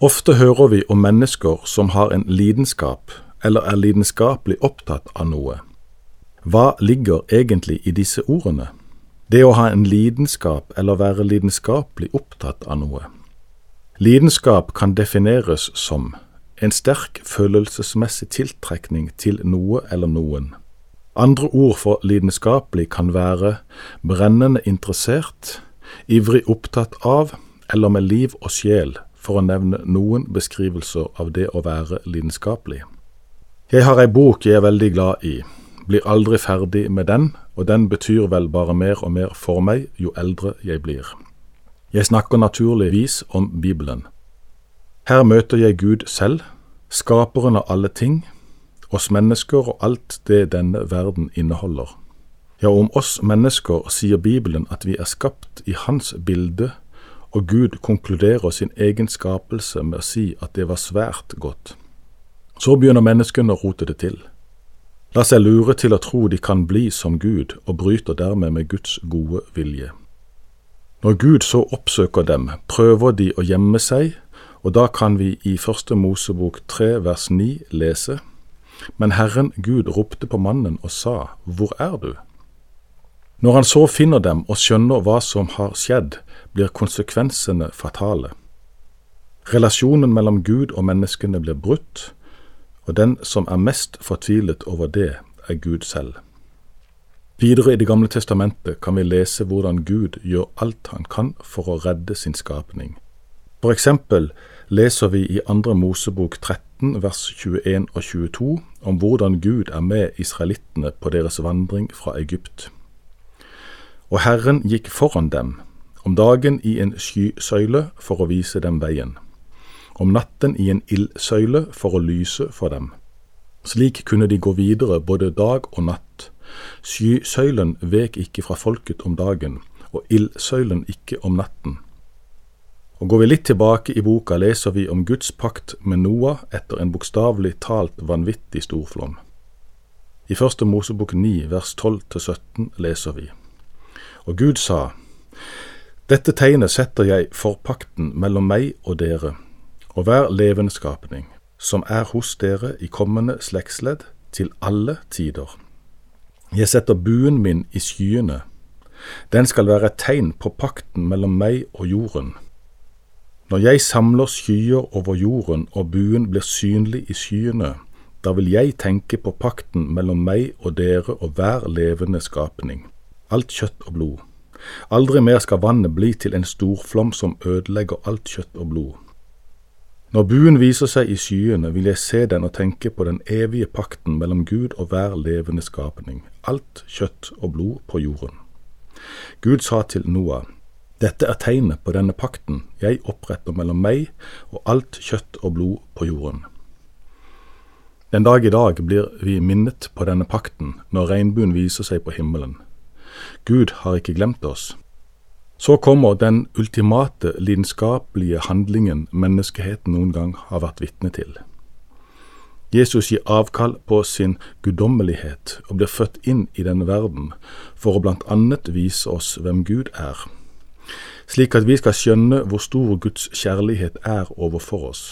Ofte hører vi om mennesker som har en lidenskap, eller er lidenskapelig opptatt av noe. Hva ligger egentlig i disse ordene? Det å ha en lidenskap eller være lidenskapelig opptatt av noe. Lidenskap kan defineres som en sterk følelsesmessig tiltrekning til noe eller noen. Andre ord for lidenskapelig kan være brennende interessert, ivrig opptatt av eller med liv og sjel, for å nevne noen beskrivelser av det å være lidenskapelig. Jeg har ei bok jeg er veldig glad i, blir aldri ferdig med den, og den betyr vel bare mer og mer for meg jo eldre jeg blir. Jeg snakker naturligvis om Bibelen. Her møter jeg Gud selv, skaperen av alle ting, oss mennesker og alt det denne verden inneholder. Ja, om oss mennesker sier Bibelen at vi er skapt i Hans bilde, og Gud konkluderer sin egen skapelse med å si at det var svært godt. Så begynner menneskene å rote det til. La seg lure til å tro de kan bli som Gud, og bryter dermed med Guds gode vilje. Når Gud så oppsøker dem, prøver de å gjemme seg, og da kan vi i Første Mosebok tre vers ni lese men Herren Gud ropte på mannen og sa, Hvor er du? Når han så finner dem og skjønner hva som har skjedd, blir konsekvensene fatale. Relasjonen mellom Gud og menneskene blir brutt, og den som er mest fortvilet over det, er Gud selv. Videre i Det gamle testamentet kan vi lese hvordan Gud gjør alt han kan for å redde sin skapning. For eksempel leser vi i Andre Mosebok 13 vers 21 og 22 om hvordan Gud er med israelittene på deres vandring fra Egypt. Og Herren gikk foran dem, om dagen i en skysøyle for å vise dem veien, om natten i en ildsøyle for å lyse for dem. Slik kunne de gå videre både dag og natt. Skysøylen vek ikke fra folket om dagen, og ildsøylen ikke om natten og Går vi litt tilbake i boka, leser vi om Guds pakt med Noah etter en bokstavelig talt vanvittig storflom. I Første Mosebok 9 vers 12-17 leser vi. Og Gud sa, Dette tegnet setter jeg for pakten mellom meg og dere, og hver levende skapning, som er hos dere i kommende slektsledd, til alle tider. Jeg setter buen min i skyene, den skal være et tegn på pakten mellom meg og jorden når jeg samler skyer over jorden og buen blir synlig i skyene, da vil jeg tenke på pakten mellom meg og dere og hver levende skapning, alt kjøtt og blod. Aldri mer skal vannet bli til en storflom som ødelegger alt kjøtt og blod. Når buen viser seg i skyene, vil jeg se den og tenke på den evige pakten mellom Gud og hver levende skapning, alt kjøtt og blod på jorden. Gud sa til Noah, dette er tegnet på denne pakten jeg oppretter mellom meg og alt kjøtt og blod på jorden. Den dag i dag blir vi minnet på denne pakten når regnbuen viser seg på himmelen. Gud har ikke glemt oss. Så kommer den ultimate lidenskapelige handlingen menneskeheten noen gang har vært vitne til. Jesus gir avkall på sin guddommelighet og blir født inn i denne verden for å blant annet vise oss hvem Gud er slik at vi skal skjønne hvor stor Guds kjærlighet er overfor oss.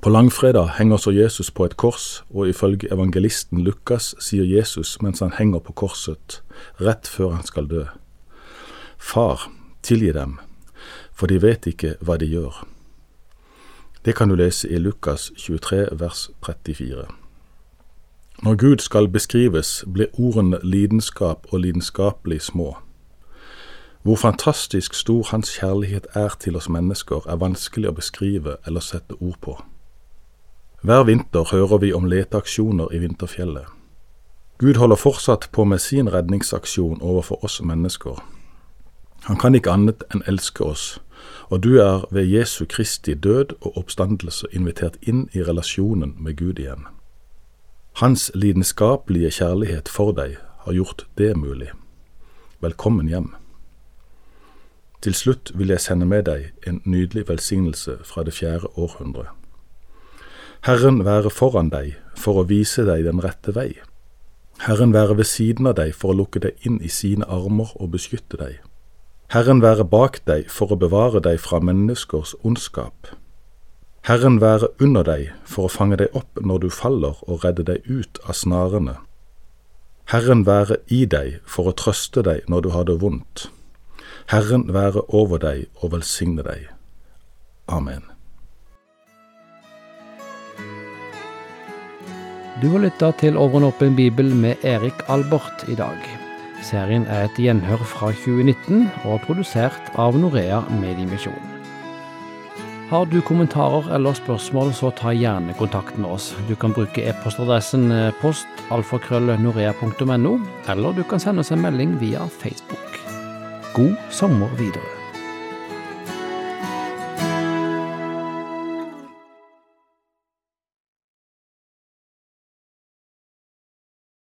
På langfredag henger så Jesus på et kors, og ifølge evangelisten Lukas sier Jesus mens han henger på korset, rett før han skal dø, Far, tilgi dem, for de vet ikke hva de gjør. Det kan du lese i Lukas 23 vers 34. Når Gud skal beskrives, blir ordene lidenskap og lidenskapelig små. Hvor fantastisk stor Hans kjærlighet er til oss mennesker, er vanskelig å beskrive eller sette ord på. Hver vinter hører vi om leteaksjoner i vinterfjellet. Gud holder fortsatt på med sin redningsaksjon overfor oss mennesker. Han kan ikke annet enn elske oss, og du er ved Jesu Kristi død og oppstandelse invitert inn i relasjonen med Gud igjen. Hans lidenskapelige kjærlighet for deg har gjort det mulig. Velkommen hjem. Til slutt vil jeg sende med deg en nydelig velsignelse fra det fjerde århundre. Herren være foran deg for å vise deg den rette vei. Herren være ved siden av deg for å lukke deg inn i sine armer og beskytte deg. Herren være bak deg for å bevare deg fra menneskers ondskap. Herren være under deg for å fange deg opp når du faller og redde deg ut av snarene. Herren være i deg for å trøste deg når du har det vondt. Herren være over deg og velsigne deg. Amen. Du har lytta til Over en åpen bibel med Erik Albert i dag. Serien er et gjenhør fra 2019 og er produsert av Norea Mediemisjon. Har du kommentarer eller spørsmål, så ta gjerne kontakt med oss. Du kan bruke e-postadressen eh, postalfakrøllnorea.no, eller du kan sende oss en melding via Facebook. God sommer videre.